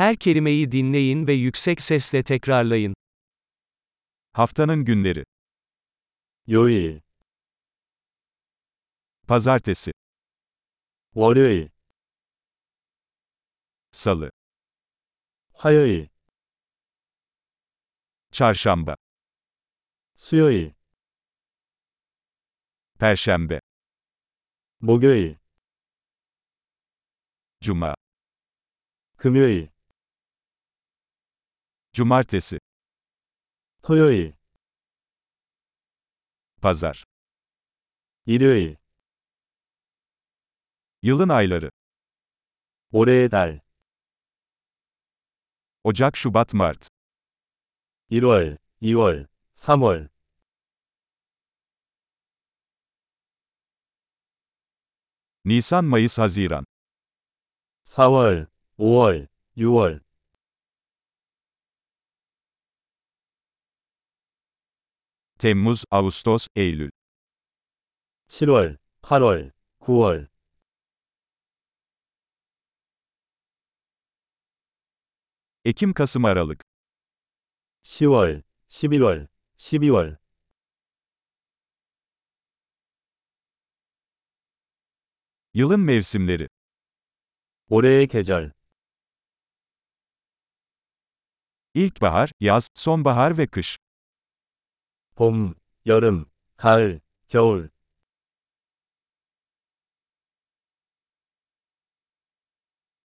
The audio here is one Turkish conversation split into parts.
Her kelimeyi dinleyin ve yüksek sesle tekrarlayın. Haftanın günleri. 요일, Pazartesi, 월요일, Salı, 화요일, Çarşamba, 수요일, Perşembe, 목요일, Cuma, 금요일, Cumartesi, 토요일, Pazar. 일요일, Yılın ayları. 올해의 달, Ocak, Şubat, Mart. 1월, 2월, 3월, Nisan, Mayıs, Haziran. 4월, 5월, 6월, Temmuz, Ağustos, Eylül. 7월, 8월, 9월, Ekim, Kasım, Aralık. 10월, 11월, 12월, Yılın mevsimleri. 올해의 계절, İlkbahar, yaz, sonbahar ve kış. 봄, 여름, 가을, 겨울,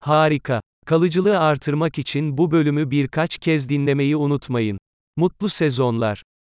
Harika. Kalıcılığı artırmak için bu bölümü birkaç kez dinlemeyi unutmayın. Mutlu sezonlar.